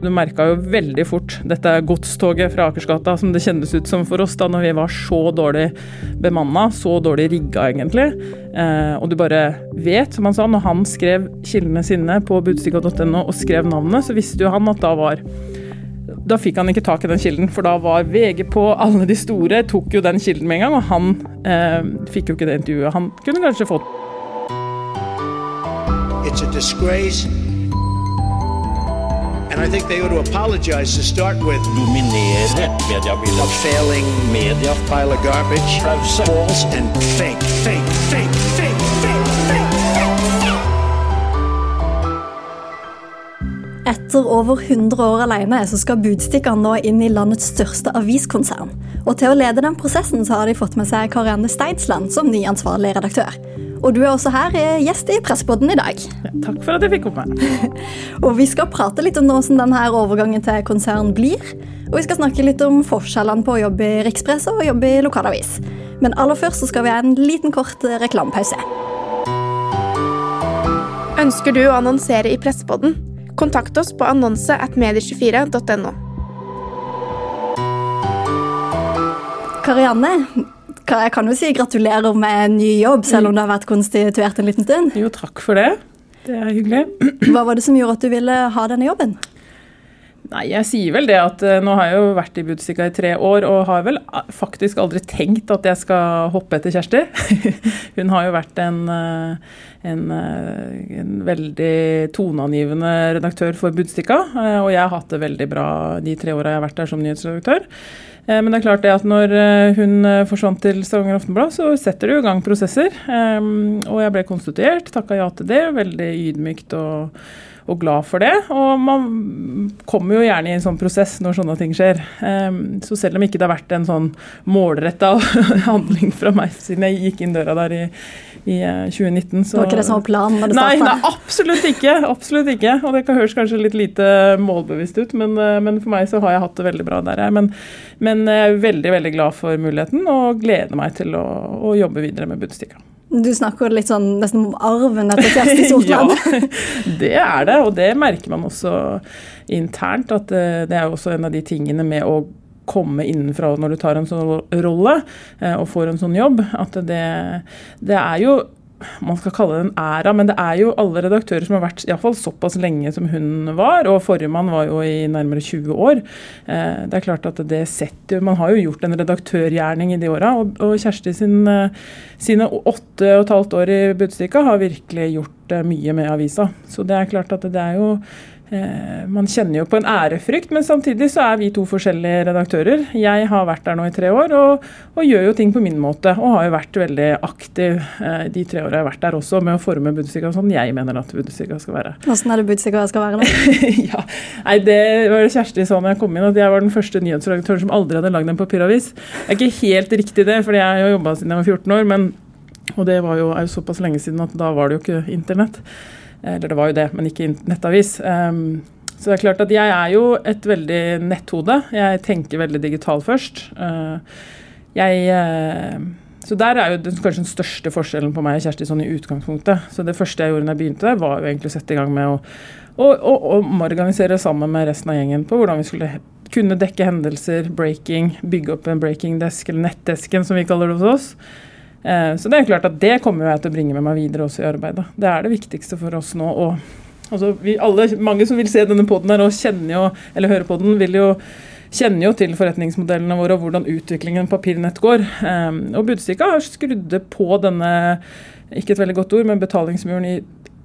Du merka jo veldig fort dette godstoget fra Akersgata som det kjennes ut som for oss da når vi var så dårlig bemanna, så dårlig rigga egentlig. Eh, og du bare vet, som han sa, når han skrev kildene sine på budstikka.no og skrev navnet, så visste jo han at da var da fikk han ikke tak i den kilden, for da var VG på, alle de store tok jo den kilden med en gang, og han eh, fikk jo ikke det intervjuet han kunne kanskje fått. It's a disgrace. And I think they ought to apologize to start with. Dominere mediebildet. A failing media. Pile of garbage. False and fake, fake, fake, fake, fake, fake. Etter over 100 år alene så skal Budstikka nå inn i landets største aviskonsern. Og til å lede den prosessen så har de fått med seg Karianne Steinsland som ny ansvarlig redaktør. Og du er også her eh, gjest i Presspodden i dag. Ja, takk for at jeg fikk komme. og vi skal prate litt om hvordan denne overgangen til konsern blir. Og vi skal snakke litt om forskjellene på å jobbe i rikspresse og jobbe i lokalavis. Men aller først så skal vi ha en liten kort eh, reklamepause. Ønsker du å annonsere i Pressepodden? Kontakt oss på annonse at medie24.no. Karianne, jeg kan jo si gratulerer med en ny jobb, selv om det har vært konstituert en liten stund. Jo, takk for det. Det er hyggelig. Hva var det som gjorde at du ville ha denne jobben? Nei, jeg sier vel det at uh, nå har jeg jo vært i Budstikka i tre år og har vel eh, faktisk aldri tenkt at jeg skal hoppe etter Kjersti. Hun har jo vært en, uh, en, uh, en, veldig toneangivende redaktør for Budstikka, og jeg har hatt det veldig bra de tre åra jeg har vært der som nyhetsredaktør. Men det er klart det at når hun forsvant til Stavanger Aftenblad, så setter det i gang prosesser. Og jeg ble konstituert, takka ja til det. Veldig ydmykt og og glad for det. Og man kommer jo gjerne i en sånn prosess når sånne ting skjer. Så selv om ikke det har vært en sånn målretta handling fra meg siden jeg gikk inn døra der i, i 2019 eh, så Det var ikke det som var planen når du starta? Nei, nei, absolutt ikke. Absolutt ikke. Og det kan høres kanskje litt lite målbevisst ut, men, eh, men for meg så har jeg hatt det veldig bra der jeg er. Men, men jeg er veldig, veldig glad for muligheten og gleder meg til å, å jobbe videre med Budstikka. Du snakker litt sånn nesten om arven etter Kjersti Sortland. ja, det er det, og det merker man også internt. At eh, det er også en av de tingene med å komme innenfra når du tar en sånn rolle eh, og får en sånn jobb. At det, det er jo man skal kalle det en æra, men det er jo alle redaktører som har vært iallfall såpass lenge som hun var. Og forrige mann var jo i nærmere 20 år. Eh, det er klart at det setter Man har jo gjort en redaktørgjerning i de åra. Og, og, Kjersti sin, eh, sine åtte og et halvt år i Budstikka har virkelig gjort eh, mye med avisa. Så det er klart at det er jo man kjenner jo på en ærefrykt, men samtidig så er vi to forskjellige redaktører. Jeg har vært der nå i tre år og, og gjør jo ting på min måte. Og har jo vært veldig aktiv eh, de tre årene jeg har vært der også med å forme Budstikka sånn jeg mener at Budstikka skal være. Hvordan er det Budstikka skal være nå? ja, nei, det var det Kjersti sa når jeg kom inn, at jeg var den første nyhetsredaktøren som aldri hadde lagd en papiravis. Det er ikke helt riktig det, for jeg har jo jobba siden jeg var 14 år. men og det var jo, er jo såpass lenge siden at da var det jo ikke internett. Eller det var jo det, men ikke nettavis. Så det er klart at jeg er jo et veldig netthode. Jeg tenker veldig digitalt først. Uh, jeg uh, så der er jo den, kanskje den største forskjellen på meg og Kjersti sånn i utgangspunktet. Så det første jeg gjorde da jeg begynte der, var jo egentlig å sette i gang med å, å, å, å organisere sammen med resten av gjengen på hvordan vi skulle kunne dekke hendelser, breaking, bygge opp en breaking desk, eller nettdesken som vi kaller det hos oss. Eh, så det er klart at det kommer jeg til å bringe med meg videre også i arbeidet. Det er det viktigste for oss nå. Og, altså, vi alle, mange som vil se denne poden her og kjenner jo, eller høre på den, vil jo kjenner jo til forretningsmodellene våre og hvordan utviklingen papirnett går. Um, og Budstikka har skrudd på denne, ikke et veldig godt ord, men betalingsmuren i,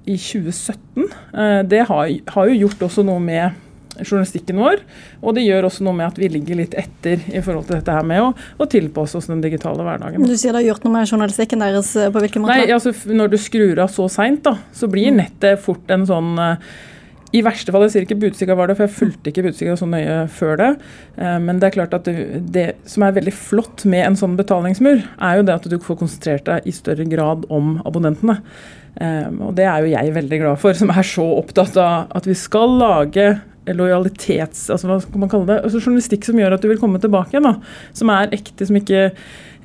i 2017. Uh, det har, har, jo gjort også noe med journalistikken vår. Og det gjør også noe med at vi ligger litt etter i forhold til dette her med å, å tilpasse oss den digitale hverdagen. Du sier det har gjort noe med journalistikken deres eh, på hvilken måte? Nei, altså Når du skrur av så seint, så blir mm. nettet fort en sånn eh, i verste fall, jeg sier ikke Budstikka var det, for jeg fulgte ikke Budstikka så nøye før det. Eh, men det er klart at det, det, som er veldig flott med en sånn betalingsmur, er jo det at du får konsentrert deg i større grad om abonnentene. Og det er jo jeg veldig glad for, som er så opptatt av at vi skal lage lojalitets... Altså hva skal man kalle det? Altså journalistikk som gjør at du vil komme tilbake igjen. da, Som er ekte, som ikke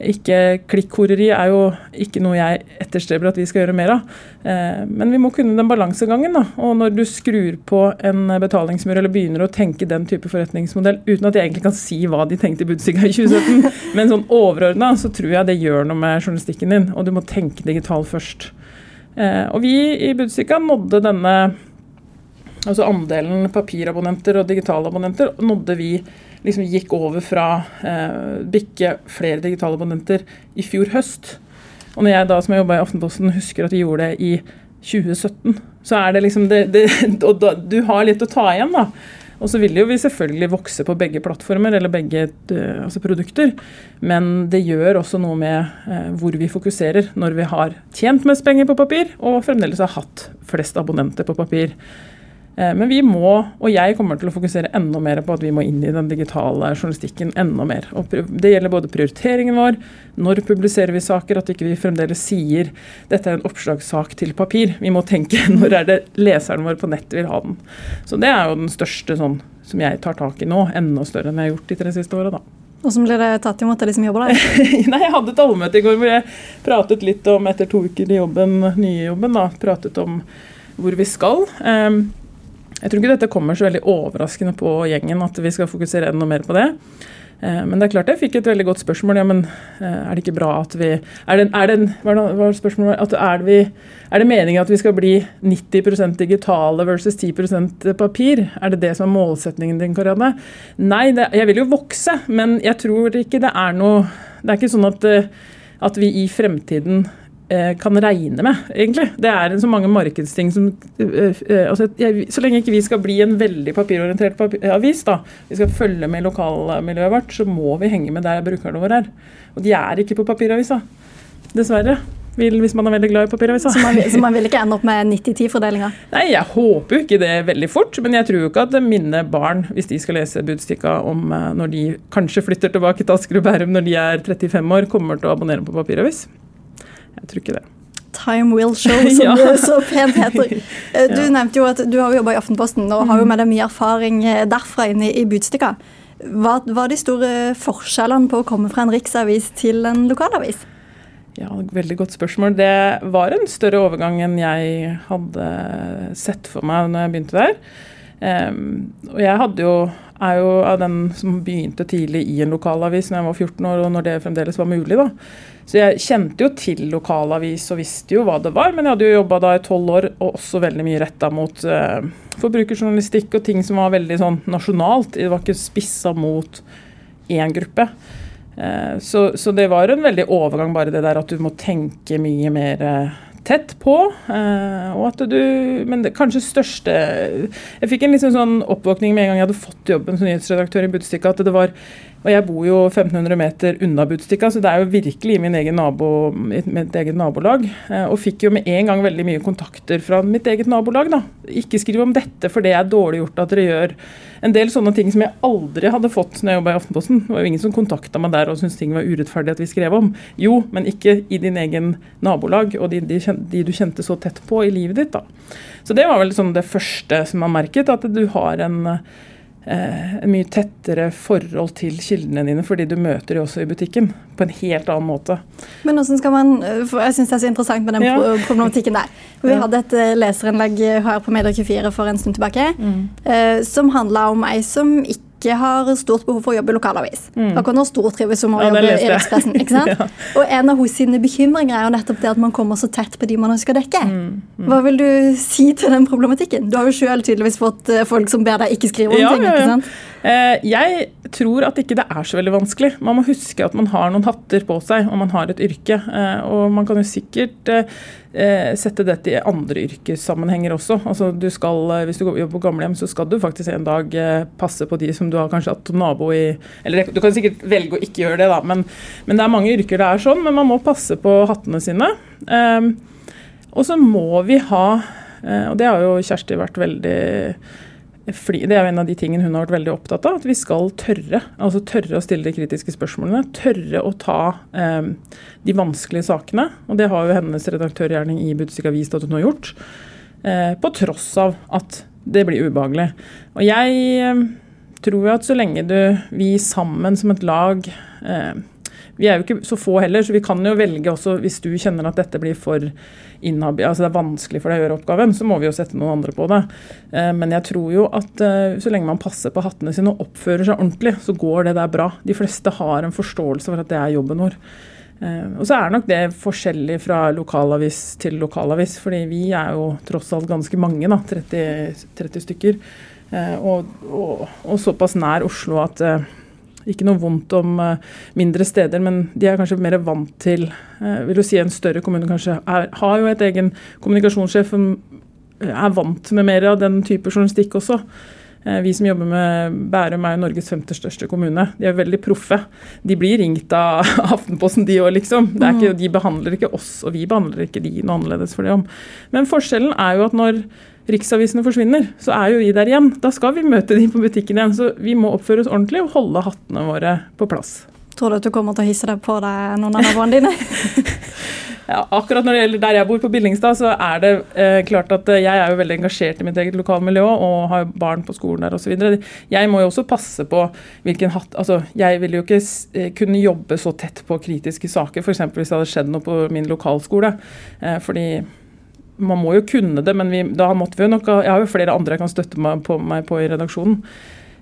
ikke Klikkhoreri er jo ikke noe jeg etterstreber at vi skal gjøre mer av. Eh, men vi må kunne den balansegangen. da, Og når du skrur på en betalingsmur eller begynner å tenke den type forretningsmodell, uten at jeg egentlig kan si hva de tenkte i Budstikka i 2017, men sånn overordna, så tror jeg det gjør noe med journalistikken din. Og du må tenke digital først. Eh, og vi i Budstikka nådde denne altså andelen papirabonnenter og digitale abonnenter nådde vi liksom gikk over fra eh, bikke flere digitale abonnenter i fjor høst. Og når jeg da som jeg jobba i Aftenposten husker at vi gjorde det i 2017, så er det liksom det, det Og da, du har litt å ta igjen, da. Og så vil jo vi selvfølgelig vokse på begge plattformer eller begge eh, altså produkter. Men det gjør også noe med eh, hvor vi fokuserer når vi har tjent mest penger på papir og fremdeles har hatt flest abonnenter på papir. Eh, men vi må, og jeg kommer til å fokusere enda mer på at vi må inn i den digitale journalistikken enda mer. Og det gjelder både prioriteringen vår, når publiserer vi saker, at ikke vi fremdeles sier dette er en oppslagssak til papir. Vi må tenke når er det leseren vår på nettet vil ha den. Så det er jo den største sånn som jeg tar tak i nå, enda større enn jeg har gjort de tre siste åra, da. Hvordan blir det tatt imot av de som jobber der? Nei, Jeg hadde et allmøte i går hvor jeg pratet litt om, etter to uker i jobben, nye jobben, da, pratet om hvor vi skal. Um, jeg tror ikke dette kommer så veldig overraskende på gjengen at vi skal fokusere enda mer på det. Eh, men det er klart jeg fikk et veldig godt spørsmål. Ja, men eh, er det ikke bra at vi Er det, meningen at vi skal bli 90% digitale versus 10% papir? Er det det som er målsetningen din, Karianne? Nei, det, jeg vil jo vokse, men jeg tror ikke det er noe Det er ikke sånn at, eh, at vi i fremtiden kan regne med, egentlig. Det er så mange markedsting som eh, eh, altså, Så lenge ikke vi skal bli en veldig papirorientert avis, da, vi skal følge med lokalmiljøet vårt, så må vi henge med der brukerne våre er. Og de er ikke på papiravisa. Dessverre. Hvis man er veldig glad i papiravisa. Så man, så man vil ikke ende opp med 90-10-fordelinga? Nei, jeg håper jo ikke det veldig fort. Men jeg tror jo ikke at mine barn, hvis de skal lese Budstikka om når de kanskje flytter tilbake til Asker og Bærum når de er 35 år, kommer til å abonnere på papiravis. Jeg tror ikke det. Time will show, som ja. det så pent heter. Eh, du ja. nevnte jo at du har jobba i Aftenposten og har jo med deg mye erfaring eh, derfra inne i Budstikka. Hva var de store forskjellene på å komme fra en riksavis til en lokalavis? Ja, Veldig godt spørsmål. Det var en større overgang enn jeg hadde sett for meg når jeg begynte der. Um, og jeg hadde jo, er jo av den som begynte tidlig i en lokalavis når jeg var 14 år, og når det fremdeles var mulig. da. Så jeg kjente jo til lokalavis og visste jo hva det var, men jeg hadde jo jobba da i tolv år og også veldig mye retta mot eh, forbrukerjournalistikk og ting som var veldig sånn nasjonalt. Det var ikke spissa mot én gruppe. Eh, så, så, det var en veldig overgang, bare det der at du må tenke mye mer uh, tett på. og at du, Men det kanskje største Jeg fikk en liksom sånn oppvåkning med en gang jeg hadde fått jobben som nyhetsredaktør i Budstikka, at det var og jeg bor jo 1500 meter unna Budstikka, så det er jo virkelig i egen nabo, mitt eget nabolag. Eh, og fikk jo med en gang veldig mye kontakter fra mitt eget nabolag. da. Ikke skriv om dette, for det er dårlig gjort at dere gjør. En del sånne ting som jeg aldri hadde fått når jeg jobba i Aftenposten. Det var jo ingen som kontakta meg der og syntes ting var urettferdig at vi skrev om. Jo, men ikke i din egen nabolag og de, de, de du kjente så tett på i livet ditt. da. Så det var vel sånn det første som man merket, at du har en eh, en mye tettere forhold til kildene dine, fordi du møter dem også i butikken på en helt annen måte. Men hvordan skal man, for Jeg syns det er så interessant med den ja. problematikken der. Vi hadde et eh, leserinnlegg her på Medier24 for en stund tilbake mm. eh, som handla om ei som ikke ikke har stort behov for å jobbe i lokalavis. Mm. Akkurat nå stortrives med å ja, jobbe i rikspressen. ikke sant? ja. Og en av hos sine bekymringer er jo nettopp det at man kommer så tett på de man ønsker å dekke. Mm. Mm. Hva vil du si til den problematikken? Du har jo sjøl tydeligvis fått eh, folk som ber deg ikke skrive om ja, ting. ikke sant? Eh, jeg tror at ikke det er så veldig vanskelig. Man må huske at man har noen hatter på seg, og man har et yrke. Eh, og man kan jo sikkert sette dette i andre yrkessammenhenger også. Altså du skal, hvis du jobber på gamlehjem, så skal du faktisk en dag passe på de som du har kanskje hatt nabo i Eller du kan sikkert velge å ikke gjøre det, da, men, men det er mange yrker det er sånn. Men man må passe på hattene sine. Um, og så må vi ha, eh, og det har jo Kjersti vært veldig det er jo en av de tingene hun har vært veldig opptatt av. At vi skal tørre. Altså tørre å stille de kritiske spørsmålene. Tørre å ta eh, de vanskelige sakene. Og det har jo hennes redaktørgjerning i Budstikka vist at hun har gjort. Eh, på tross av at Det blir ubehagelig. Og jeg tror jo at så lenge du, vi sammen som et lag eh, Vi er jo ikke så få heller, så vi kan jo velge også hvis du kjenner at dette blir for inhabil, altså det er vanskelig for deg å gjøre oppgaven, så må vi jo sette noen andre på det. Eh, men jeg tror jo at eh, så lenge man passer på hattene sine og oppfører seg ordentlig, så går det der bra. De fleste har en forståelse for at det er jobben vår. Og så er nok det forskjellig fra lokalavis til lokalavis, fordi vi er jo tross alt ganske mange, da, 30, 30 stykker. Eh, og, og, og, såpass nær Oslo at eh, ikke noe vondt om eh, mindre steder, men de er kanskje mer vant til vil jo si En større kommune kanskje er, har jo et egen kommunikasjonssjef som er vant med mer av den type journalistikk også. Vi som jobber med Bærum er jo Norges femte største kommune. De er veldig proffe. De blir ringt av Aftenposten de òg, liksom. Ikke, de behandler ikke oss, og vi behandler ikke de noe annerledes for det om. Men forskjellen er jo at når riksavisene forsvinner, så er jo vi der igjen. Da skal vi møte de på butikken igjen. Så vi må oppføre oss ordentlig og holde hattene våre på plass. Tror du at du kommer til å hisse deg på deg noen av naboene dine? ja, akkurat når det gjelder der jeg bor, på Billingstad, så er det eh, klart at eh, jeg er jo veldig engasjert i mitt eget lokalmiljø og har barn på skolen der osv. Jeg må jo også passe på hvilken hatt Altså, jeg vil jo ikke eh, kunne jobbe så tett på kritiske saker, f.eks. hvis det hadde skjedd noe på min lokalskole. Eh, fordi man må jo kunne det, men vi, da måtte vi jo nok Jeg har jo flere andre jeg kan støtte meg på, meg på i redaksjonen.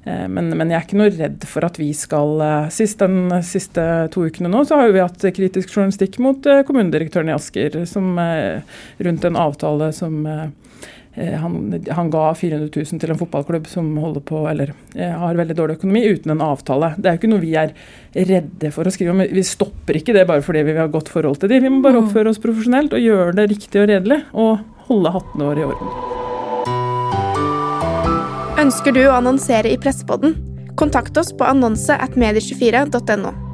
Eh, men, men, jeg er ikke noe redd for at vi skal eh, sist, Den siste to ukene nå så har vi hatt kritisk journalistikk mot eh, kommunedirektøren i Asker som, rundt en avtale som han, han, ga 400 000 til en fotballklubb som holder på, eller eh, har veldig dårlig økonomi, uten en avtale. Det er jo ikke noe vi er redde for å skrive om. Vi stopper ikke det bare fordi vi har godt forhold til dem. Vi må bare mm. oppføre oss profesjonelt og gjøre det riktig og redelig. Og holde hattene våre i orden. Ønsker du å annonsere i Pressepodden? Kontakt oss på annonse at medie24.no.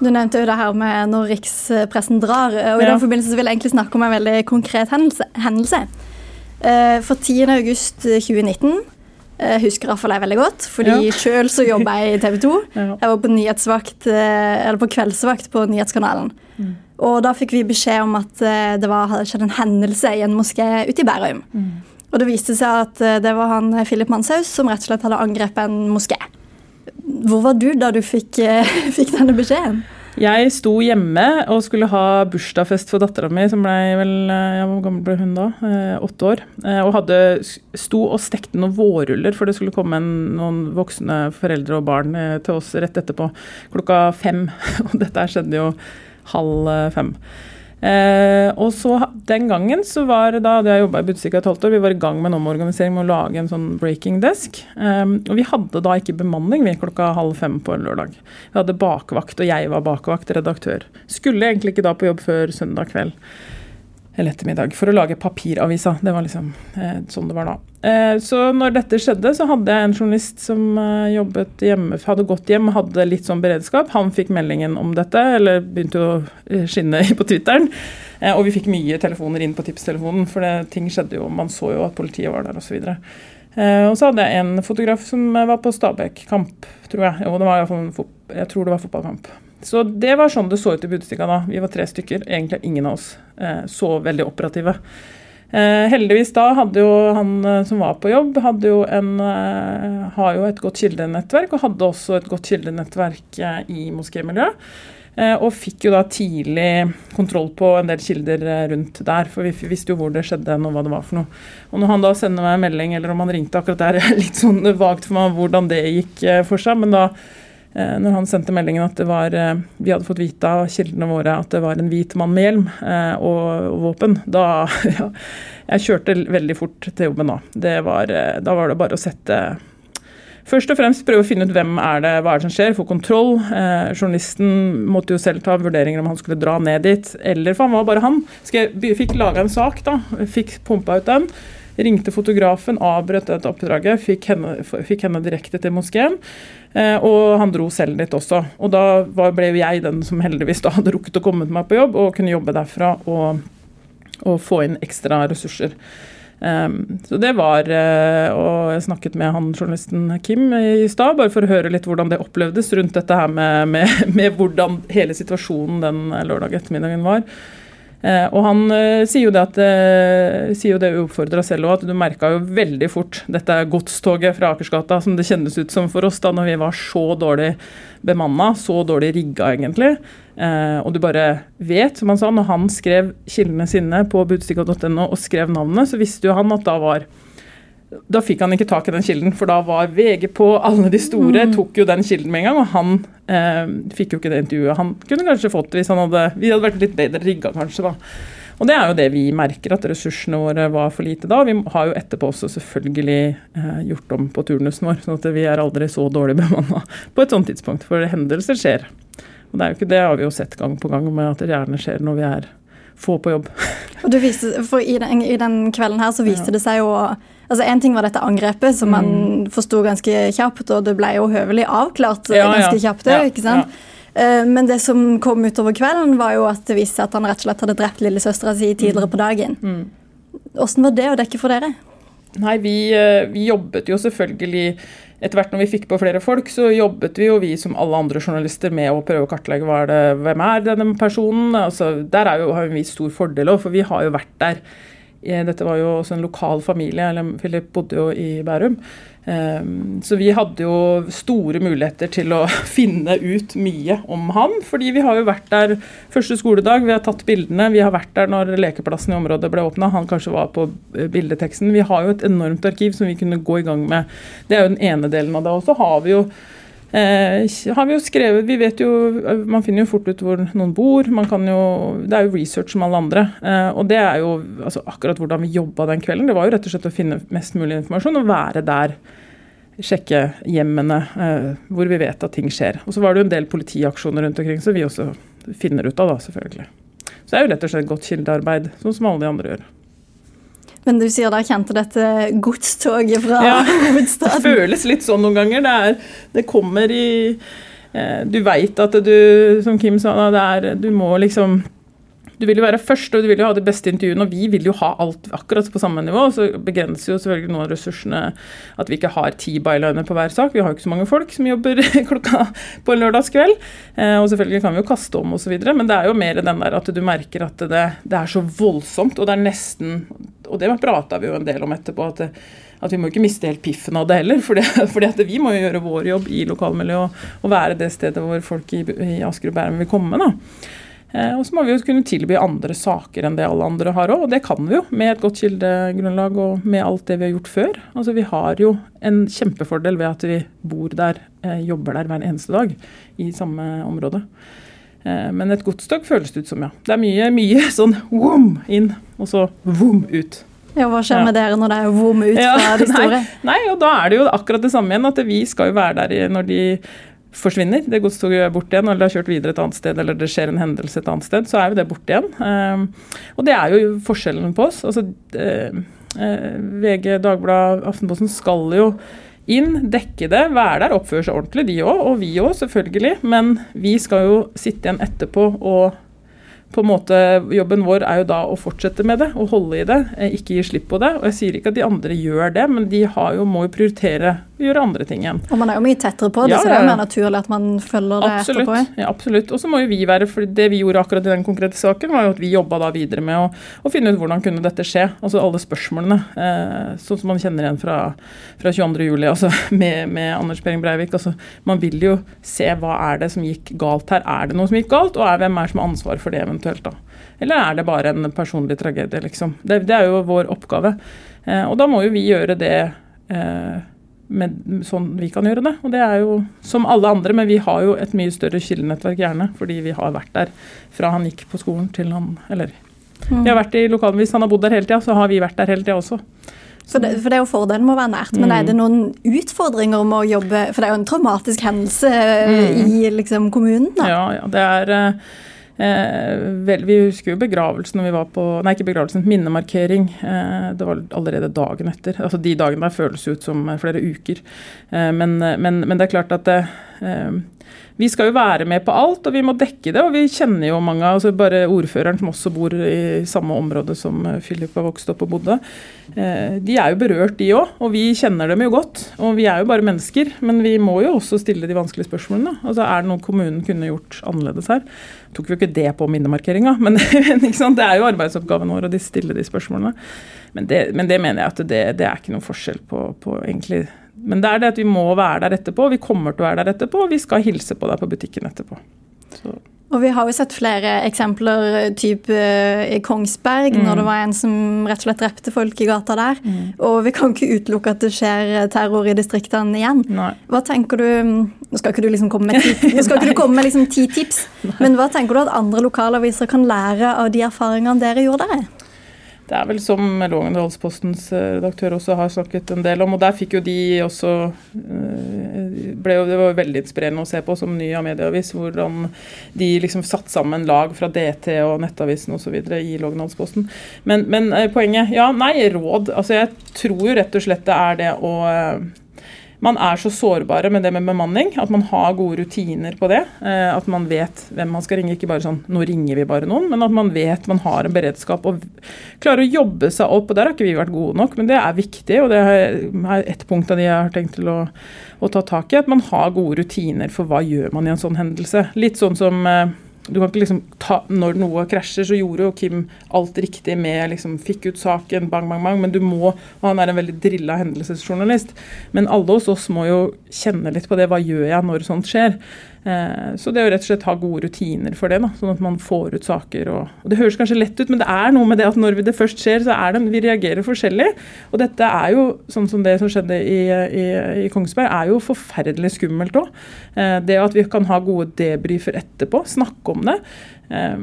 Du nevnte jo det her med når rikspressen drar. og I ja. den forbindelse vil jeg egentlig snakke om en veldig konkret hendelse. hendelse. for 10.8.2019 eh, husker iallfall jeg veldig godt, fordi ja. sjøl så jobba jeg i TV 2. Ja. Jeg var på nyhetsvakt, eh, eller på kveldsvakt på Nyhetskanalen. Mm. Og da fikk vi beskjed om at det var, hadde skjedd en hendelse i en moské ute i Bærum. Mm. Og det viste seg at det var han Philip Manshaus som rett og slett hadde angrepet en moské. Hvor var du da du fikk, fikk denne beskjeden? Jeg sto hjemme og skulle ha bursdagsfest for dattera mi, som ble vel eh, ja, Hvor gammel ble hun da? Eh, åtte år. Eh, og hadde, sto og stekte noen vårruller, for det skulle komme en, noen voksne foreldre og barn eh, til oss rett etterpå. Klokka fem. Og dette skjedde jo halv eh, fem. Eh, og så Den gangen så var da hadde jeg jobba i Budstikka i tolv år, vi var i gang med en omorganisering med å lage en sånn breaking desk. Eh, og vi hadde da ikke bemanning vi klokka halv fem på en lørdag. Vi hadde bakvakt, og jeg var bakvakt, redaktør. Skulle egentlig ikke da på jobb før søndag kveld eller ettermiddag for å lage papiravisa. Det var liksom eh, sånn det var da. Eh, så når dette skjedde, så hadde jeg en journalist som eh, jobbet hjemme, hadde gått hjem, hadde litt sånn beredskap. Han fikk meldingen om dette, eller begynte å eh, skinne på Twitteren. Eh, og vi fikk mye telefoner inn på tipstelefonen, for det, ting skjedde jo. Man så jo at politiet var der osv. Eh, og så hadde jeg en fotograf som var på Stabæk-kamp, tror jeg. Jo, det var jeg tror det var fotballkamp. Så det var sånn det så ut i Budstikka da. Vi var tre stykker. Egentlig ingen av oss eh, så veldig operative. Eh, heldigvis da hadde jo han eh, som var på jobb, hadde jo en, har jo et godt kildenettverk, og hadde også et godt kildenettverk i moskémiljøet. Og fikk jo da tidlig kontroll på en del kilder rundt der, for vi visste jo hvor det skjedde og hva det var for noe. Og når han da sender meg en melding, eller om han ringte akkurat der, er litt sånn vagt for meg hvordan det gikk for seg, men da når han sendte meldingen at var, eh, vi hadde fått vite av kildene våre at det var en hvit mann med hjelm eh, og, våpen, da ja, Jeg kjørte veldig fort til jobben da. Var, da var det bare å sette Først og fremst prøve å finne ut hvem er det, hva er det som skjer, få kontroll. Eh, journalisten måtte jo selv ta vurderinger om han skulle dra ned dit, eller for han var bare han. Jeg, fikk laga en sak, da. Fikk pumpa ut den. Ringte fotografen, avbrøt dette oppdraget, fikk henne, fikk henne direkte til moskeen. Eh, og han dro selv dit også. Og da var, ble jeg den som heldigvis da hadde rukket å komme meg på jobb og kunne jobbe derfra og, og få inn ekstra ressurser. Um, så det var uh, Og jeg snakket med han journalisten Kim i stad, bare for å høre litt hvordan det opplevdes rundt dette her med, med, med hvordan hele situasjonen den lørdag ettermiddagen var. Eh, og han eh, sier jo det at eh, sier jo det uoppfordra selv òg, at du merka jo veldig fort dette godstoget fra Akersgata, som det kjennes ut som for oss da når vi var så dårlig bemanna, så dårlig rigga egentlig. Og du bare vet, som han sa, når han skrev kildene sine på budstikka.no og skrev navnet, så visste jo han at da var da fikk han ikke tak i den kilden, for da var VG på, alle de store mm. tok jo den kilden med en gang. Og han eh, fikk jo ikke det intervjuet han kunne kanskje fått hvis han hadde, vi hadde vært litt bedre rigga, kanskje. da. Og det er jo det vi merker, at ressursene våre var for lite da. Vi har jo etterpå også selvfølgelig eh, gjort om på turnusen vår, sånn at vi er aldri så dårlig bemanna på et sånt tidspunkt. For hendelser skjer. Og det er jo ikke det har vi jo sett gang på gang med at det gjerne skjer når vi er få på jobb. Og viste, for i den, i den, kvelden her så viste ja. det seg jo altså En ting var dette angrepet, som man mm. forsto ganske kjapt, og det ble jo høvelig avklart ja, ganske kjapt. Ja, ikke sant? Eh, men det som kom utover kvelden, var jo at det viste seg at han rett og slett hadde drept lillesøstera si tidligere på dagen. Mm. var det å dekke for dere? Nei, vi, eh, vi, jobbet jo selvfølgelig Etter hvert når vi fikk på flere folk, så jobbet vi jo vi som alle andre journalister med å prøve å kartlegge hva er det, hvem er denne personen. Altså, der er jo, har vi stor fordel òg, for vi har jo vært der dette var jo også en lokal familie, eller Philip bodde jo i Bærum. Ehm, så vi hadde jo store muligheter til å finne ut mye om han. Fordi vi har jo vært der første skoledag, vi har tatt bildene. Vi har vært der når lekeplassen i området ble åpna. Han kanskje var på eh, bildeteksten. Vi har jo et enormt arkiv som vi kunne gå i gang med. Det er jo den ene delen av det. Og så har vi jo har vi jo skrevet, vi vet jo, Man finner jo fort ut hvor noen bor. man kan jo, Det er jo research som alle andre. Eh, og det er jo altså, akkurat hvordan vi jobba den kvelden. Det var jo rett og slett å finne mest mulig informasjon og være der. Sjekke hjemmene eh, hvor vi vet at ting skjer. Og så var det jo en del politiaksjoner rundt omkring, som vi også finner ut av, da, selvfølgelig. Så det er jo rett og slett godt kildearbeid, sånn som alle de andre gjør. Men du sier da kjente dette godstoget fra ja, hovedstaden? Det føles litt sånn noen ganger. Det, er, det kommer i eh, Du veit at du, som Kim sa, det er, du må liksom du vil jo være først, og du vil jo ha de beste intervjuene, og vi vil jo ha alt akkurat på samme nivå. Så begrenser jo selvfølgelig noen av ressursene at vi ikke har ti byliner på hver sak. Vi har jo ikke så mange folk som jobber klokka på en lørdagskveld. Eh, og selvfølgelig kan vi jo kaste om osv., men det er jo mer den der at du merker at det, det er så voldsomt, og det er nesten Og det prata vi jo en del om etterpå. at det, at vi må ikke miste helt piffen av det heller. For vi må jo gjøre vår jobb i lokalmiljøet og, og, være det stedet hvor folk i, i Asker og Bærum vil komme. da. Eh, og så må vi jo kunne tilby andre saker enn det alle andre har òg, og det kan vi jo med et godt kildegrunnlag og med alt det vi har gjort før. Altså Vi har jo en kjempefordel ved at vi bor der, eh, jobber der hver eneste dag i samme område. Eh, men et godstog føles det ut som, ja. Det er mye, mye sånn vom inn, og så vom ut. Ja, Hva skjer med dere når det er vom ut fra de store? Nei, nei, og da er det jo akkurat det samme igjen. At vi skal jo være der når de forsvinner, det godstoget er borte igjen, eller det har kjørt videre et annet sted, eller det skjer en hendelse et annet sted, så er jo det borte igjen. Ehm, og det er jo forskjellen på oss. Altså, eh, eh, VG, Dagbladet, Aftenposten skal jo inn, dekke det, være der, oppføre seg ordentlig, de òg, og vi òg, selvfølgelig. Men vi skal jo sitte igjen etterpå og på en måte, Jobben vår er jo da å fortsette med det og holde i det, eh, ikke gi slipp på det. Og Jeg sier ikke at de andre gjør det, men de jo, må jo prioritere å gjøre andre ting igjen. Og Man er jo mye tettere på det, ja, så det er jo mer naturlig at man følger det absolutt, etterpå. Ja, absolutt. Og så må jo vi være, for Det vi gjorde akkurat i den konkrete saken, var jo at vi jobba da videre med å, å, finne ut hvordan kunne dette skje. Altså alle spørsmålene, eh, sånn som man kjenner igjen fra, fra 22.07. Altså med, med Anders Behring Breivik. Altså, man vil jo se hva er det som gikk galt her. Er det noe som gikk galt, og er, hvem er som har ansvar for det eventuelt? Da? Eller er det bare en personlig tragedie, liksom? Det, det er jo vår oppgave. Eh, og da må jo vi gjøre det eh, med, sånn vi kan gjøre det. Og det er jo som alle andre, men vi har jo et mye større kildenettverk gjerne, fordi vi har vært der fra han gikk på skolen til han Eller mm. vi har vært i lokalen hvis han har bodd der hele tida, så har vi vært der hele tida også. For det, for det, er jo fordelen med å være nært, men mm. er det noen utfordringer med å jobbe For det er jo en traumatisk hendelse mm. i liksom, kommunen? da? Ja, ja, det er Eh, vel, vi husker jo begravelsen når vi var på Nei, ikke begravelsen, minnemarkering. Eh, det var allerede dagen etter. Altså De dagene der føles ut som flere uker. Eh, men, men, men, det er klart at det, eh, vi skal jo være med på alt, og vi må dekke det. Og vi kjenner jo mange, altså bare ordføreren som også bor i samme område som Philip har vokst opp og bodde. Eh, de er jo berørt, de òg, og vi kjenner dem jo godt. Og vi er jo bare mennesker, men vi må jo også stille de vanskelige spørsmålene. Altså Er det noe kommunen kunne gjort annerledes her? tok vi jo ikke det på minnemarkeringa, men det er jo arbeidsoppgaven vår å stille de spørsmålene. Men det, men det mener jeg at det, det, er ikke noen forskjell på, på egentlig Men det er det at vi må være der etterpå, vi kommer til å være der etterpå, og vi skal hilse på deg på butikken etterpå. Så. Og vi har jo sett flere eksempler typ uh, i Kongsberg, mm. når det var en som rett og slett drepte folk i gata der. Mm. Og vi kan ikke utelukke at det skjer terror i distriktene igjen. Nei. Hva tenker du Nå skal ikke du liksom komme med ti, nå skal ikke du komme med liksom ti tips, Nei. men hva tenker du at andre lokalaviser kan lære av de erfaringene dere gjorde der? Det er vel som Lågendalspostens eh, redaktør også har snakket en del om, og der fikk jo de også eh, ble Det var veldig inspirerende å se på som ny av medieavis, hvordan de liksom satt sammen lag fra DT og Nettavisen osv. i Lågendalsposten. Men, men eh, poenget Ja, nei, råd. Altså jeg tror rett og slett det er det å man er så sårbare med det med bemanning at man har gode rutiner på det. Eh, at man vet hvem man skal ringe. Ikke bare sånn 'nå ringer vi bare noen', men at man vet man har en beredskap og klarer å jobbe seg opp. og Der har ikke vi vært gode nok, men det er viktig. og Det er et punkt av de jeg har tenkt til å, å ta tak i. At man har gode rutiner for hva gjør man i en sånn hendelse. Litt sånn som eh, du kan ikke liksom ta, Når noe krasjer, så gjorde jo Kim alt riktig med liksom Fikk ut saken, bang, bang, bang. Men du må Og han er en veldig drilla hendelsesjournalist. Men alle hos oss må jo kjenne litt på det. Hva gjør jeg når sånt skjer? Eh, så det å rett og slett ha gode rutiner for det, da, sånn at man får ut saker. Og, og, Det høres kanskje lett ut, men det er noe med det at når det først skjer, så er det, vi reagerer forskjellig. Og dette er jo, sånn som det som skjedde i, i, i Kongsberg, er jo forferdelig skummelt òg. Eh, det at vi kan ha gode debrifer etterpå, snakke om det. Eh,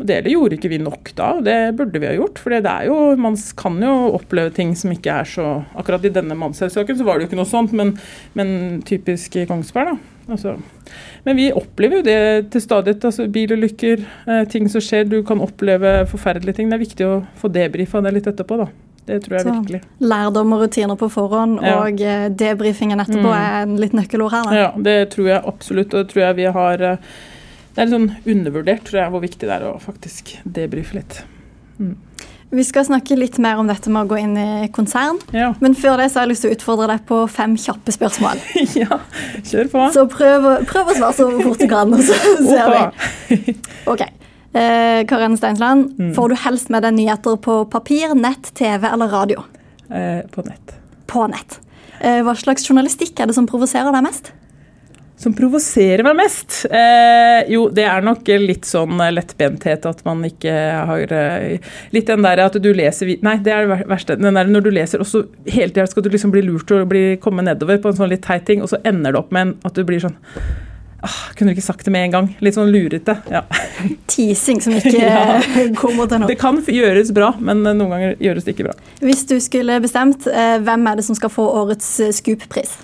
og Det gjorde ikke vi nok da, og det burde vi ha gjort. For det er jo, man kan jo oppleve ting som ikke er så Akkurat i denne mannssaken så var det jo ikke noe sånt, men, men typisk i Kongsberg, da. Altså. Men vi opplever jo det til stadighet. Altså bilulykker, eh, ting som skjer. Du kan oppleve forferdelige ting. Det er viktig å få debrifa det litt etterpå, da. Det tror jeg så, virkelig. Lærdom og rutiner på forhånd ja. og eh, debrifingen etterpå mm. er en litt nøkkelord her. Da. Ja, det tror jeg absolutt. Og det tror jeg vi har eh, Det er litt sånn undervurdert, tror jeg, hvor viktig det er å faktisk debrife litt. Mm. Vi skal snakke litt mer om dette med å gå inn i konsern. Ja. Men før det så har jeg lyst til å utfordre deg på fem kjappe spørsmål. ja, kjør på. Så prøv, prøv å svare så fort du kan, så ser vi. Ok. Eh, Karen Steinsland, mm. får du helst med deg nyheter på papir, nett, TV eller radio? Eh, på nett. På nett. Eh, hva slags journalistikk er det som provoserer deg mest? Som provoserer meg mest? Eh, jo, det er nok litt sånn lettbenthet at man ikke har eh, Litt den der at du leser Nei, det er det verste. Den der når du leser, og så hele tida skal du liksom bli lurt og bli, komme nedover på en sånn litt teit ting, og så ender det opp med en, at du blir sånn ah, Kunne du ikke sagt det med en gang? Litt sånn lurete. Ja. Teasing som ikke ja. kommer til noe. Det kan gjøres bra, men noen ganger gjøres det ikke bra. Hvis du skulle bestemt, eh, hvem er det som skal få årets Scoop-pris?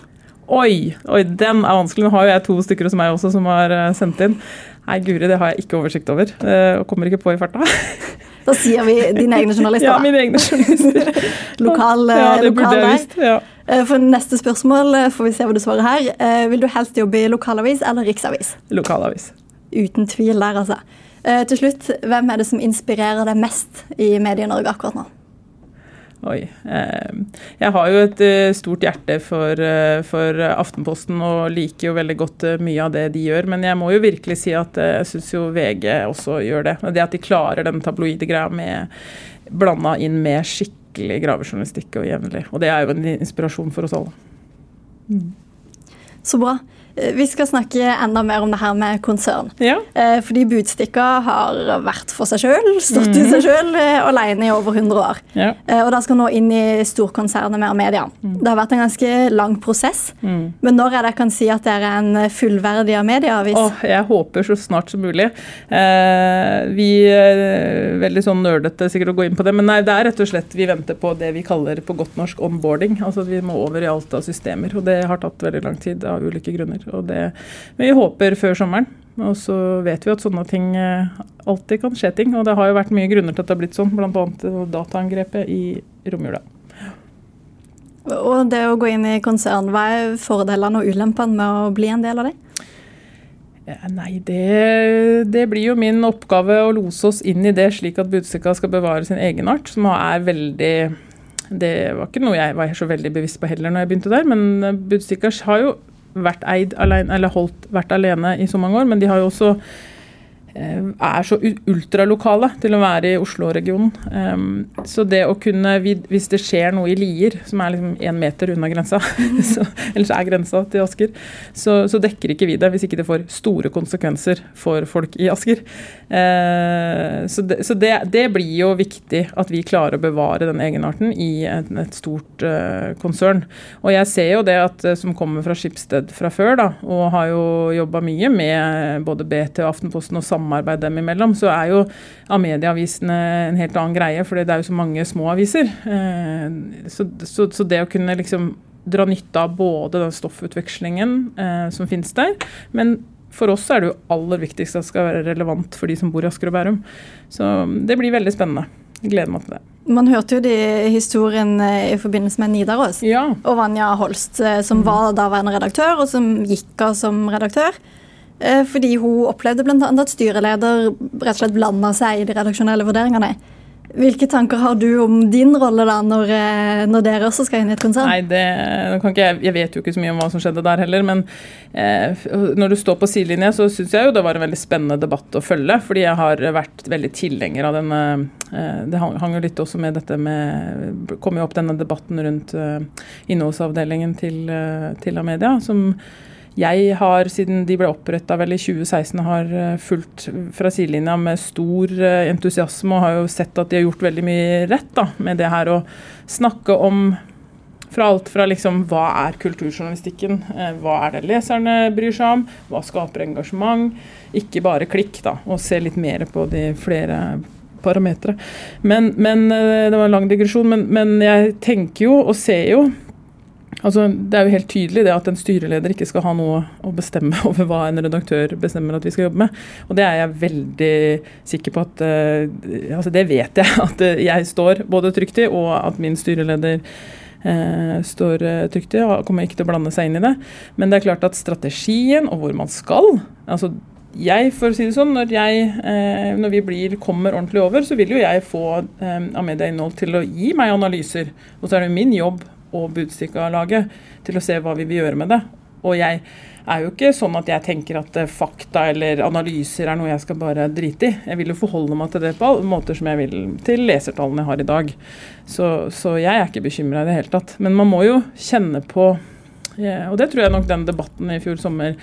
Oi, oi, den er vanskelig. Nå har jo jeg to stykker hos meg også som har eh, sendt inn. Nei, guri, det har jeg ikke oversikt over. Eh, og kommer ikke på i farta. Da sier vi dine egne journalister. Ja, mine egne journalister. lokal ja, det lokal jeg visst. Ja. Eh, for neste spørsmål får vi se hva du svarer her. Vil du helst jobbe i lokalavis eller riksavis? Lokalavis. Uten tvil der, altså. Til slutt, hvem er det som inspirerer deg mest i Medie-Norge akkurat nå? Oi. Eh, jeg har jo et eh, stort hjerte for, eh, for, Aftenposten og liker jo veldig godt mye av det de gjør. Men jeg må jo virkelig si at jeg syns jo VG også gjør det. Det at de klarer den tabloide greia med blanda inn med skikkelig gravejournalistikk og jevnlig. Og det er jo en inspirasjon for oss alle. Mm. Så bra. Eh, vi skal snakke enda mer om det her med konsern. Ja. Eh, fordi Budstikka har vært for seg sjøl, stått mm. i seg sjøl eh, alene i over 100 år. Ja. Og da skal nå inn i storkonsernet med Amedia. Mm. Det har vært en ganske lang prosess. Mm. Men når er det jeg kan si at dere er en fullverdig Amedia-avis? Oh, jeg håper så snart som mulig. Eh, vi er veldig sånn nerdete sikkert å gå inn på det, men nei, det er rett og slett vi venter på det vi kaller på godt norsk onboarding. Altså at vi må over i alt av systemer. Og det har tatt veldig lang tid av ulike grunner. Det, men vi håper før sommeren. Og så vet vi at sånne ting eh, alltid kan skje ting. Og det har jo vært mye grunner til at det har blitt sånn, bl.a. dataangrepet i romjula. Og det å gå inn i konsern, hva er fordelene og ulempene med å bli en del av det? Ja, nei, det, det, blir jo min oppgave å lose oss inn i det, slik at Budstikka skal bevare sin egenart, som er veldig Det var ikke noe jeg var så veldig bevisst på heller når jeg begynte der, men Budstikka har jo vært eid alene, eller holdt, vært alene i så mange år, men de har jo også er så ultralokale til å være i Oslo-regionen. Så det å kunne, hvis det skjer noe i Lier, som er liksom én meter unna grensa, så, eller så er grensa til Asker, så, så, dekker ikke vi det hvis ikke det får store konsekvenser for folk i Asker. Eh, så, det, så det, det blir jo viktig at vi klarer å bevare den egenarten i et, et stort uh, konsern. Og jeg ser jo det at som kommer fra Skipsted fra før, da, og har jo jobba mye med både BT og Aftenposten og sammen samarbeid dem imellom, så er jo Amedia-avisene en helt annen greie, for det er jo så mange små aviser. Eh, så, så, så det å kunne liksom dra nytte av både den stoffutvekslingen eh, som finnes der, men for oss er det jo aller viktigst at det skal være relevant for de som bor i Asker og Bærum. Så det blir veldig spennende. Jeg gleder meg til det. Man hørte jo de historien eh, i forbindelse med Nidaros ja. og Vanja Holst, som var daværende redaktør, og som gikk av som redaktør. Eh, fordi hun opplevde bl.a. at styreleder rett og slett blanda seg i de redaksjonelle vurderingene. Hvilke tanker har du om din rolle da, når, eh, når, dere også skal inn i et konsern? Nei, det, jeg, jeg, vet jo ikke så mye om hva som skjedde der heller, men eh, når du står på sidelinja, så syns jeg jo det var en veldig spennende debatt å følge. Fordi jeg har vært veldig tilhenger av denne eh, Det hang jo litt også med dette med kom jo opp denne debatten rundt eh, innholdsavdelingen til, eh, til Amedia, som jeg har, siden de ble oppretta vel i 2016, har eh, fulgt fra sidelinja med stor eh, entusiasme og har jo sett at de har gjort veldig mye rett da, med det her å snakke om fra alt fra liksom hva er kulturjournalistikken, eh, hva er det leserne bryr seg om, hva skaper engasjement, ikke bare klikk, da, og se litt mer på de flere parametere. Men, men, Det var en lang digresjon, men, men jeg tenker jo og ser jo Altså, det er jo helt tydelig det at en styreleder ikke skal ha noe å bestemme over hva en redaktør bestemmer at vi skal jobbe med. Og det er jeg veldig sikker på at uh, Altså, det vet jeg at jeg står både trygt i, og at min styreleder uh, står trygt i. Og kommer ikke til å blande seg inn i det. Men det er klart at strategien og hvor man skal altså jeg, for å si det sånn, når, jeg, eh, når vi blir, kommer ordentlig over, så vil jo jeg få eh, Amedia Innhold til å gi meg analyser. Og så er det min jobb og Budstikka-laget til å se hva vi vil gjøre med det. Og jeg er jo ikke sånn at jeg tenker at eh, fakta eller analyser er noe jeg skal bare drite i. Jeg vil jo forholde meg til det på alle måter som jeg vil til lesertallene jeg har i dag. Så, så jeg er ikke bekymra i det hele tatt. Men man må jo kjenne på Og det tror jeg nok den debatten i fjor sommer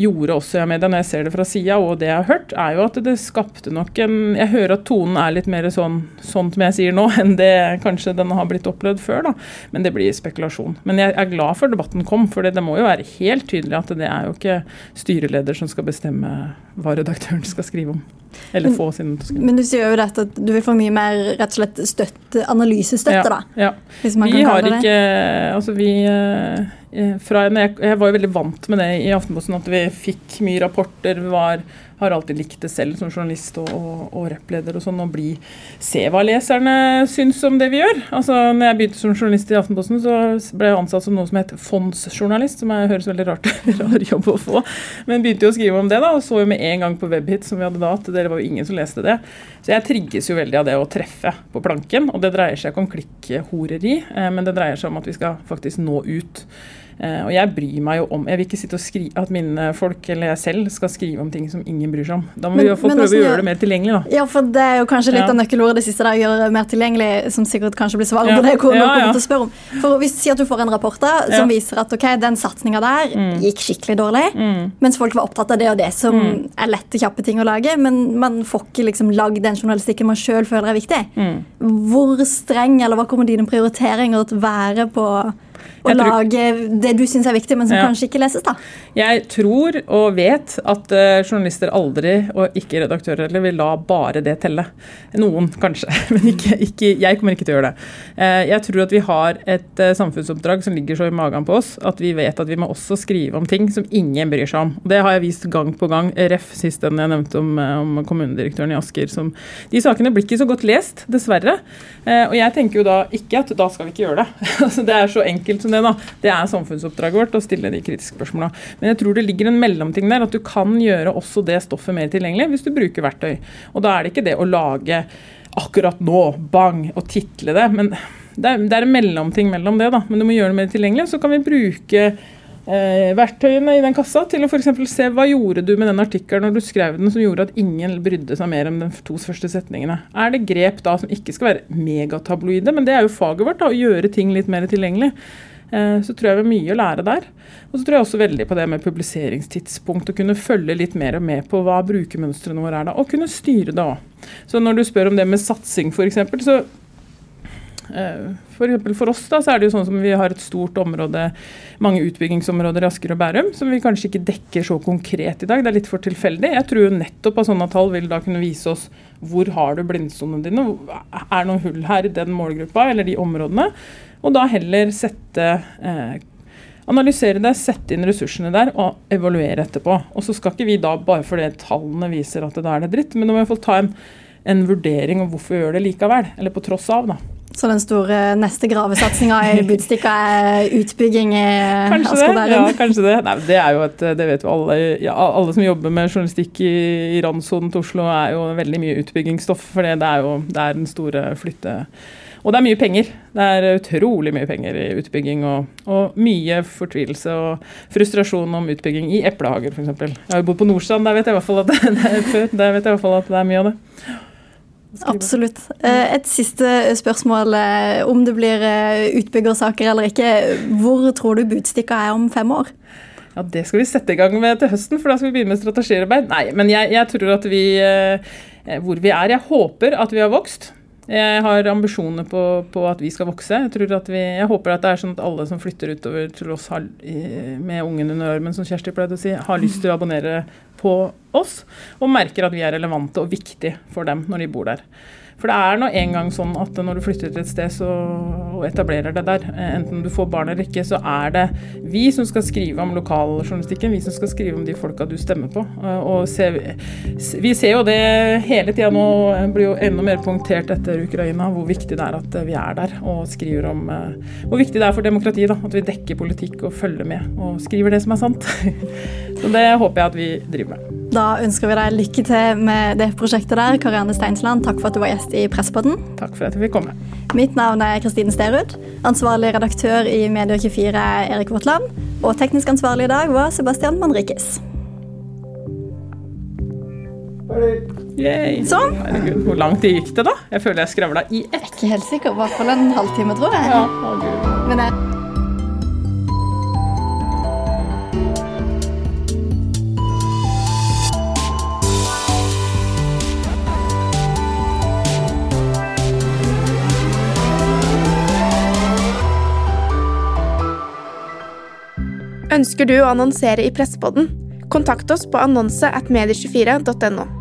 gjorde også jeg med det når jeg ser det fra sida, og det jeg har hørt, er jo at det skapte nok en Jeg hører at tonen er litt mer sånn, sånn som jeg sier nå, enn det kanskje den har blitt opplevd før, da. Men det blir spekulasjon. Men jeg er glad for debatten kom, for det, det må jo være helt tydelig at det er jo ikke styreleder som skal bestemme hva redaktøren skal skrive om. Eller få sin Men du sier jo dette at du vil få mye mer rett og slett støtte, analysestøtte, ja, da? Ja. vi har ikke Altså vi eh, fra, jeg, jeg, var jo veldig vant med det i Aftenposten, at vi fikk mye rapporter. var har alltid likt det selv som journalist og, og, og rappleder og sånn, å bli se hva leserne syns om det vi gjør. Altså, når jeg begynte som journalist i Aftenposten, så ble jeg ansatt som noe som het fondsjournalist, som jeg høres veldig rart rar jobb å få. Men begynte jo å skrive om det, da, og så jo med en gang på Webhit, som vi hadde da, at det var jo ingen som leste det. Så jeg trigges jo veldig av det å treffe på planken, og det dreier seg ikke om klikkhoreri, eh, men det dreier seg om at vi skal faktisk nå ut. Eh, og jeg bryr meg jo om Jeg vil ikke sitte og skrive at mine folk eller jeg selv skal skrive om ting som ingen bryr seg om. Da må men, vi iallfall prøve å gjøre det mer tilgjengelig, da. Ja, for det er jo kanskje litt ja. av nøkkelordet det siste der, gjøre det mer tilgjengelig, som sikkert kanskje blir svaret ja. på det hvor ja, ja, kommer til å spørre om. For hvis du sier at du får en rapport da, som viser at ok, den satsinga der mm. gikk skikkelig dårlig, mm. mens folk var opptatt av det og det som mm. er lette, kjappe ting å lage, men man får ikke liksom lagd den journalistikken man sjøl føler er viktig. Mm. Hvor streng, eller hva kommer dine prioriteringer til å være på å lage det du syns er viktig, men som ja. kanskje ikke leses, da? Jeg tror og vet at uh, journalister aldri, og ikke redaktører heller, vil la bare det telle. Noen kanskje, men ikke, ikke, jeg kommer ikke til å gjøre det. Uh, jeg tror at vi har et uh, samfunnsoppdrag som ligger så i magen på oss at vi vet at vi må også skrive om ting som ingen bryr seg om. Det har jeg vist gang på gang. Ref sist den jeg nevnte om, om kommunedirektøren i Asker. Som, de sakene blir ikke så godt lest, dessverre. og jeg tenker jo da ikke at da skal vi ikke gjøre det. Altså, det er så enkelt som som det. da. Det er samfunnsoppdraget vårt å stille de kritiske spørsmåla. Men jeg tror det ligger en mellomting der, at du kan gjøre også det stoffet mer tilgjengelig hvis du bruker verktøy. Og da er det ikke det å lage akkurat nå, bang, og title det. Men det er, det er en mellomting mellom det, da. Men du må gjøre det mer tilgjengelig. Så kan vi bruke eh, verktøyene i den kassa til å f.eks. se hva gjorde du med den artikkelen når du skrev den som gjorde at ingen brydde seg mer om de to første setningene. Er det grep da som ikke skal være megatabloide, men det er jo faget vårt, da, å gjøre ting litt mer tilgjengelig. Eh, så tror jeg vi har mye å lære der. Og så tror jeg også veldig på det med publiseringstidspunkt. Å kunne følge litt mer og med på hva brukermønstrene våre er da, og kunne styre det òg. Så når du spør om det med satsing f.eks., så eh, for, for oss da, så er det jo sånn som vi har et stort område, mange utbyggingsområder i Asker og Bærum, som vi kanskje ikke dekker så konkret i dag. Det er litt for tilfeldig. Jeg tror jo nettopp at sånne tall vil da kunne vise oss hvor har du blindsonene dine. Er det noen hull her i den målgruppa eller de områdene? Og da heller sette eh, Analysere det, sette inn ressursene der og evaluere etterpå. Og så skal ikke vi da, bare fordi tallene viser at det da er det dritt, men nå må vi få ta en, en vurdering om hvorfor vi gjør det likevel. Eller på tross av, da. Så den store neste gravesatsinga i Budstikka er utbygging i Asker Ja, kanskje det. Nei, det er jo et, det vet jo alle. Ja, alle som jobber med journalistikk i, i randsonen til Oslo, er jo veldig mye utbyggingsstoff. For det er jo det er den store flytte og det er mye penger. Det er utrolig mye penger i utbygging, og, og mye fortvilelse og frustrasjon om utbygging i eplehager, f.eks. Jeg har jo bodd på Nordstrand, der vet jeg i hvert fall at det, før. Der vet jeg i hvert fall at det er mye av det. Absolutt. Eh, et siste spørsmål. Eh, om det blir eh, utbyggersaker eller ikke, hvor tror du Budstikka er om fem år? Ja, Det skal vi sette i gang med til høsten, for da skal vi begynne med strategiarbeid. Nei, men jeg, jeg tror at vi Hvor vi er Jeg håper at vi har vokst. Jeg har ambisjoner på, på, at vi skal vokse. Jeg, vi, jeg, håper at det er sånn at alle som flytter utover til oss har, med ungen under armen, som Kjersti pleide å si, har lyst til å abonnere på oss, og merker at vi er relevante og viktige for dem når de bor der. For det er nå engang sånn at når du flytter til et sted så, og etablerer det der, eh, enten du får barn eller ikke, så er det vi som skal skrive om lokaljournalistikken. Vi som skal skrive om de folka du stemmer på. Eh, og se, vi ser jo det hele tida nå, blir jo enda mer punktert etter Ukraina, hvor viktig det er at vi er der og skriver om eh, Hvor viktig det er for demokratiet da, at vi dekker politikk og følger med og skriver det som er sant. Så det håper jeg at vi driver med. Da ønsker vi deg lykke til med det prosjektet der. Karianne Steinsland, takk for at du var gjest i Presspodden. Takk for at jeg fikk komme. Mitt navn er Kristine Sterud. Ansvarlig redaktør i Medier24 er Erik Våtland. Og teknisk ansvarlig i dag var Sebastian Manrikis. Yay. Sånn. Herregud, hvor lang tid gikk det, da? Jeg føler jeg skravla i ett. Jeg er ikke helt sikker. I hvert fall en halvtime, tror jeg. Ja, Men jeg Ønsker du å annonsere i Pressepodden? Kontakt oss på annonse at medie24.no.